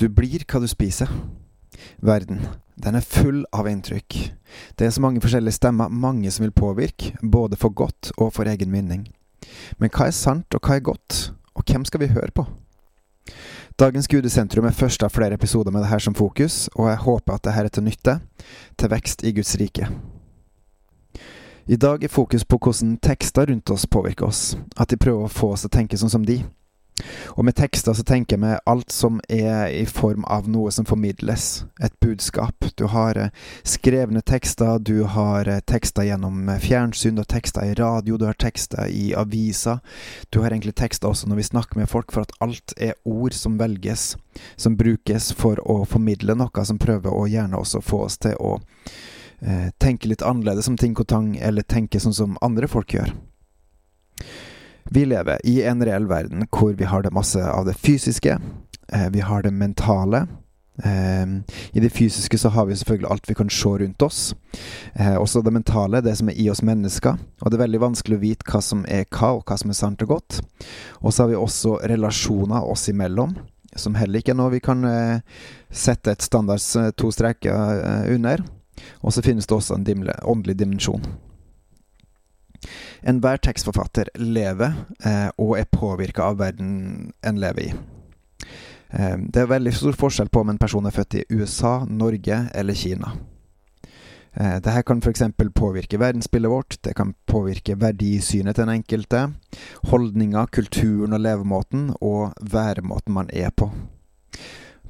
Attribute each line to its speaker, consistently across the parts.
Speaker 1: Du blir hva du spiser. Verden, den er full av inntrykk. Det er så mange forskjellige stemmer, mange som vil påvirke, både for godt og for egen vinning. Men hva er sant, og hva er godt? Og hvem skal vi høre på? Dagens Gudesentrum er første av flere episoder med dette som fokus, og jeg håper at dette er til nytte, til vekst i Guds rike. I dag er fokus på hvordan tekster rundt oss påvirker oss, at de prøver å få oss til å tenke sånn som de. Og med tekster så tenker med alt som er i form av noe som formidles, et budskap. Du har eh, skrevne tekster, du har eh, tekster gjennom eh, fjernsyn, du har tekster i radio, du har tekster i aviser. Du har egentlig tekster også når vi snakker med folk, for at alt er ord som velges, som brukes for å formidle noe, som prøver å gjerne også få oss til å eh, tenke litt annerledes om ting og tang, eller tenke sånn som andre folk gjør. Vi lever i en reell verden hvor vi har det masse av det fysiske. Eh, vi har det mentale. Eh, I det fysiske så har vi selvfølgelig alt vi kan se rundt oss. Eh, også det mentale, det som er i oss mennesker. Og det er veldig vanskelig å vite hva som er hva, og hva som er sant og godt. Og så har vi også relasjoner oss imellom, som heller ikke er noe vi kan sette et standards to streker under. Og så finnes det også en dimle, åndelig dimensjon. Enhver tekstforfatter lever eh, og er påvirka av verden en lever i. Eh, det er veldig stor forskjell på om en person er født i USA, Norge eller Kina. Eh, Dette kan f.eks. påvirke verdensbildet vårt, det kan påvirke verdisynet til den enkelte, holdninger, kulturen og levemåten, og væremåten man er på.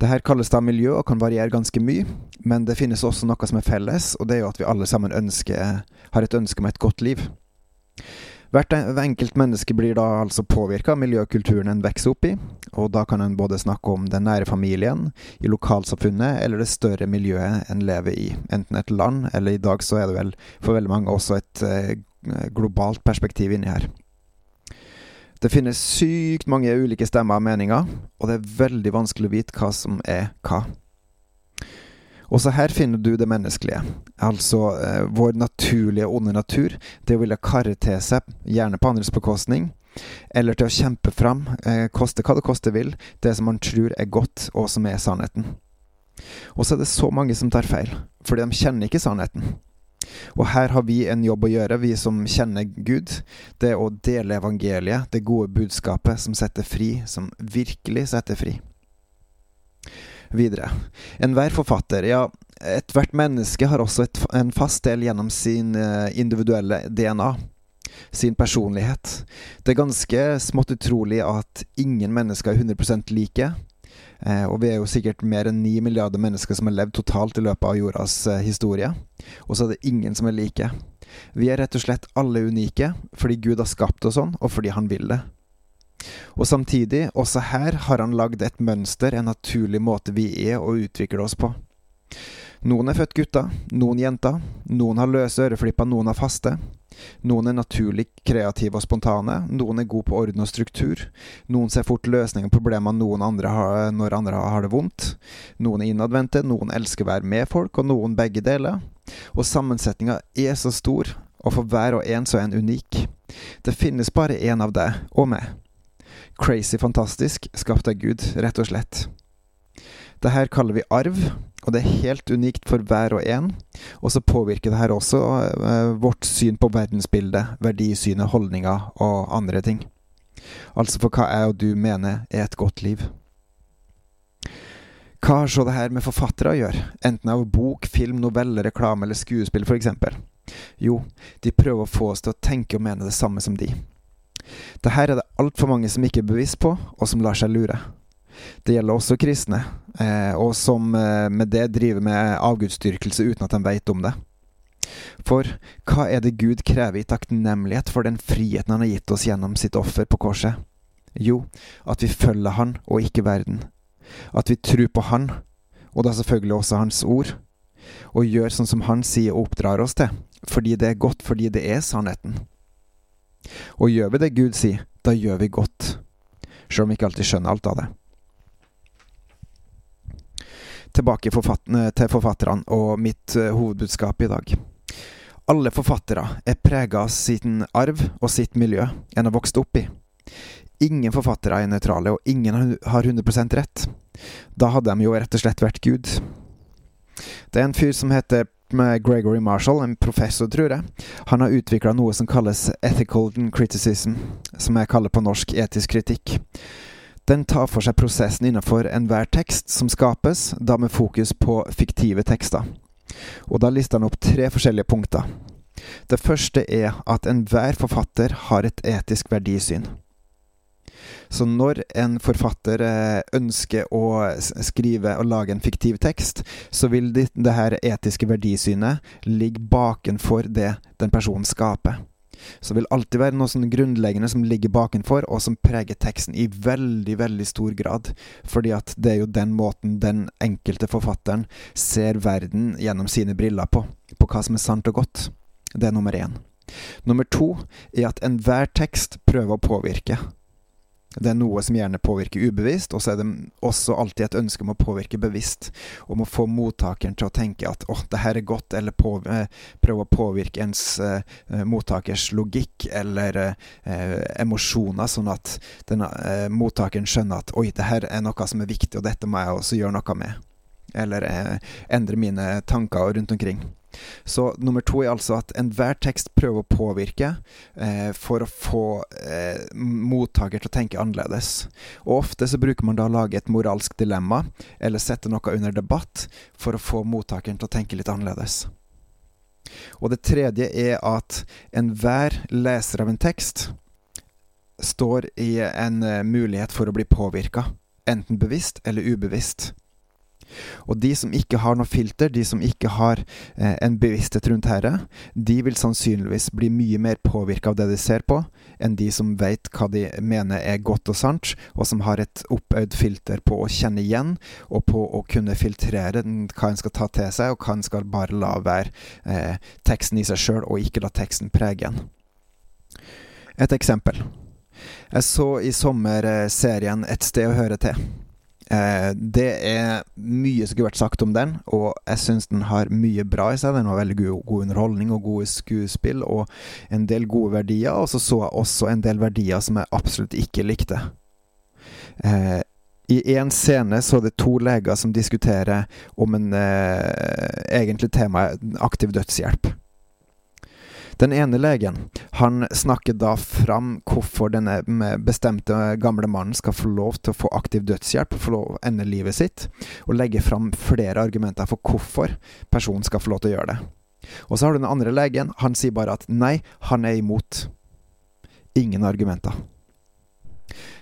Speaker 1: Dette kalles da miljø og kan variere ganske mye, men det finnes også noe som er felles, og det er jo at vi alle sammen ønsker, har et ønske om et godt liv. Hvert enkelt menneske blir da altså påvirka av miljøkulturen en vokser opp i, og da kan en både snakke om den nære familien, i lokalsamfunnet eller det større miljøet en lever i, enten et land, eller i dag så er det vel for veldig mange også et eh, globalt perspektiv inni her. Det finnes sykt mange ulike stemmer og meninger, og det er veldig vanskelig å vite hva som er hva. Også her finner du det menneskelige, altså eh, vår naturlige onde natur, det å ville karre til seg, gjerne på andres bekostning, eller til å kjempe fram, eh, koste hva det koste vil, det som man tror er godt, og som er sannheten. Og så er det så mange som tar feil, fordi de kjenner ikke sannheten. Og her har vi en jobb å gjøre, vi som kjenner Gud. Det å dele evangeliet, det gode budskapet som setter fri, som virkelig setter fri videre. Enhver forfatter, ja, ethvert menneske har også et, en fast del gjennom sin eh, individuelle DNA. Sin personlighet. Det er ganske smått utrolig at ingen mennesker er 100 like. Eh, og vi er jo sikkert mer enn ni milliarder mennesker som har levd totalt i løpet av jordas eh, historie. Og så er det ingen som er like. Vi er rett og slett alle unike fordi Gud har skapt oss sånn, og fordi han vil det. Og samtidig, også her har han lagd et mønster, en naturlig måte vi er og utvikler oss på. Noen er født gutter, noen jenter. Noen har løse øreflipper, noen har faste. Noen er naturlig kreative og spontane, noen er gode på orden og struktur. Noen ser fort løsninger på problemer noen andre har, når andre har det vondt. Noen er innadvendte, noen elsker å være med folk, og noen begge deler. Og sammensetninga er så stor, og for hver og en så er en unik. Det finnes bare én av deg og meg crazy fantastisk, skapt av Gud, rett og slett. Det her kaller vi arv, og det er helt unikt for hver og en. Og så påvirker det her også eh, vårt syn på verdensbildet, verdisynet, holdninger og andre ting. Altså for hva jeg og du mener er et godt liv. Hva har så det her med forfattere å gjøre, enten av bok, film, novelle, reklame eller skuespill f.eks.? Jo, de prøver å få oss til å tenke og mene det samme som de. Det her er det altfor mange som ikke er bevisst på, og som lar seg lure. Det gjelder også kristne, eh, og som eh, med det driver med avgudsdyrkelse uten at de vet om det. For hva er det Gud krever i takknemlighet for den friheten han har gitt oss gjennom sitt offer på korset? Jo, at vi følger Han og ikke verden. At vi tror på Han, og da selvfølgelig også Hans ord, og gjør sånn som Han sier og oppdrar oss til, fordi det er godt, fordi det er sannheten. Og gjør vi det Gud sier, da gjør vi godt. Sjøl om vi ikke alltid skjønner alt av det. Tilbake til forfatterne og mitt uh, hovedbudskap i dag. Alle forfattere er prega av sin arv og sitt miljø en har vokst opp i. ingen forfattere er nøytrale, og ingen har 100 rett. Da hadde de jo rett og slett vært Gud. Det er en fyr som heter Gregory Marshall, en professor, tror jeg. Han har utvikla noe som kalles ethical criticism, som jeg kaller på norsk etisk kritikk. Den tar for seg prosessen innenfor enhver tekst som skapes, da med fokus på fiktive tekster. Og da lister han opp tre forskjellige punkter. Det første er at enhver forfatter har et etisk verdisyn. Så når en forfatter eh, ønsker å skrive og lage en fiktiv tekst, så vil det, det her etiske verdisynet ligge bakenfor det den personen skaper. Så det vil alltid være noe sånn grunnleggende som ligger bakenfor, og som preger teksten i veldig, veldig stor grad. Fordi at det er jo den måten den enkelte forfatteren ser verden gjennom sine briller på. På hva som er sant og godt. Det er nummer én. Nummer to er at enhver tekst prøver å påvirke. Det er noe som gjerne påvirker ubevisst, og så er det også alltid et ønske om å påvirke bevisst. Om å få mottakeren til å tenke at 'å, det her er godt', eller på, eh, prøve å påvirke ens eh, mottakers logikk eller eh, emosjoner, sånn at denne, eh, mottakeren skjønner at 'oi, det her er noe som er viktig, og dette må jeg også gjøre noe med'. Eller eh, endre mine tanker rundt omkring. Så nummer to er altså at enhver tekst prøver å påvirke eh, for å få eh, mottaker til å tenke annerledes. Og ofte så bruker man da å lage et moralsk dilemma, eller sette noe under debatt, for å få mottakeren til å tenke litt annerledes. Og det tredje er at enhver leser av en tekst står i en uh, mulighet for å bli påvirka, enten bevisst eller ubevisst. Og de som ikke har noe filter, de som ikke har eh, en bevissthet rundt dette, de vil sannsynligvis bli mye mer påvirka av det de ser på, enn de som vet hva de mener er godt og sant, og som har et oppøvd filter på å kjenne igjen, og på å kunne filtrere hva en skal ta til seg, og hva en skal bare la være eh, teksten i seg sjøl, og ikke la teksten prege en. Et eksempel. Jeg så i sommer eh, serien Et sted å høre til. Eh, det er mye som kunne vært sagt om den, og jeg syns den har mye bra i seg. Den har veldig god, god, underholdning og gode skuespill og en del gode verdier. Og så så jeg også en del verdier som jeg absolutt ikke likte. Eh, I én scene så er det to leger som diskuterer om en eh, egentlig tema aktiv dødshjelp. Den ene legen han snakker da fram hvorfor denne bestemte gamle mannen skal få lov til å få aktiv dødshjelp, få lov å ende livet sitt, og legge fram flere argumenter for hvorfor personen skal få lov til å gjøre det. Og så har du den andre legen. Han sier bare at nei, han er imot. Ingen argumenter.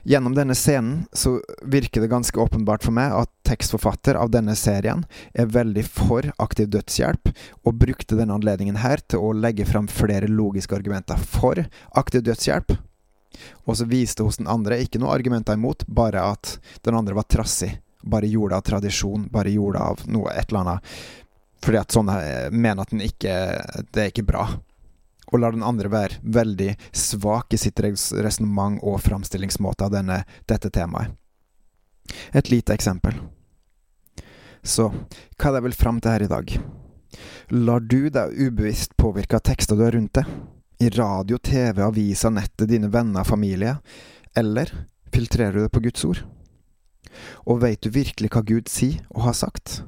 Speaker 1: Gjennom denne scenen så virker det ganske åpenbart for meg at tekstforfatter av denne serien er veldig for aktiv dødshjelp, og brukte denne anledningen her til å legge fram flere logiske argumenter for aktiv dødshjelp. Og så viste hos den andre ikke noe argumenter imot, bare at den andre var trassig. Bare gjorde av tradisjon, bare gjorde av noe, et eller annet. Fordi at sånne mener at den ikke Det er ikke bra og lar den andre være veldig svak i sitt resonnement og framstillingsmåte av denne, dette temaet. Et lite eksempel. Så hva er det jeg vil fram til her i dag? Lar du deg ubevisst påvirke av tekster du har rundt deg? I radio, TV, aviser, nettet, dine venner, familie? Eller filtrerer du det på Guds ord? Og veit du virkelig hva Gud sier og har sagt?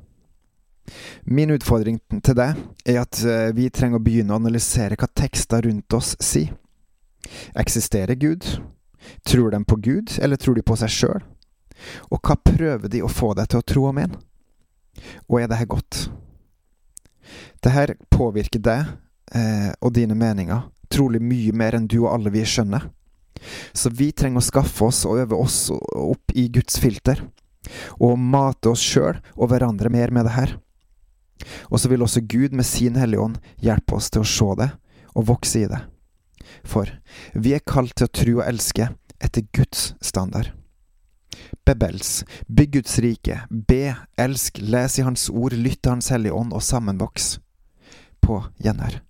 Speaker 1: Min utfordring til deg er at eh, vi trenger å begynne å analysere hva tekster rundt oss sier. Eksisterer Gud? Tror de på Gud, eller tror de på seg sjøl? Og hva prøver de å få deg til å tro om en? Og er dette godt? Dette påvirker deg eh, og dine meninger trolig mye mer enn du og alle vi skjønner. Så vi trenger å skaffe oss og øve oss opp i Guds filter, og mate oss sjøl og hverandre mer med det her. Og så vil også Gud med sin Hellige Ånd hjelpe oss til å se det og vokse i det. For vi er kalt til å tro og elske etter Guds standard. Bebels, bygg Guds rike, be, elsk, les i Hans ord, lytt til Hans Hellige Ånd og sammenvoks. På gjenhør.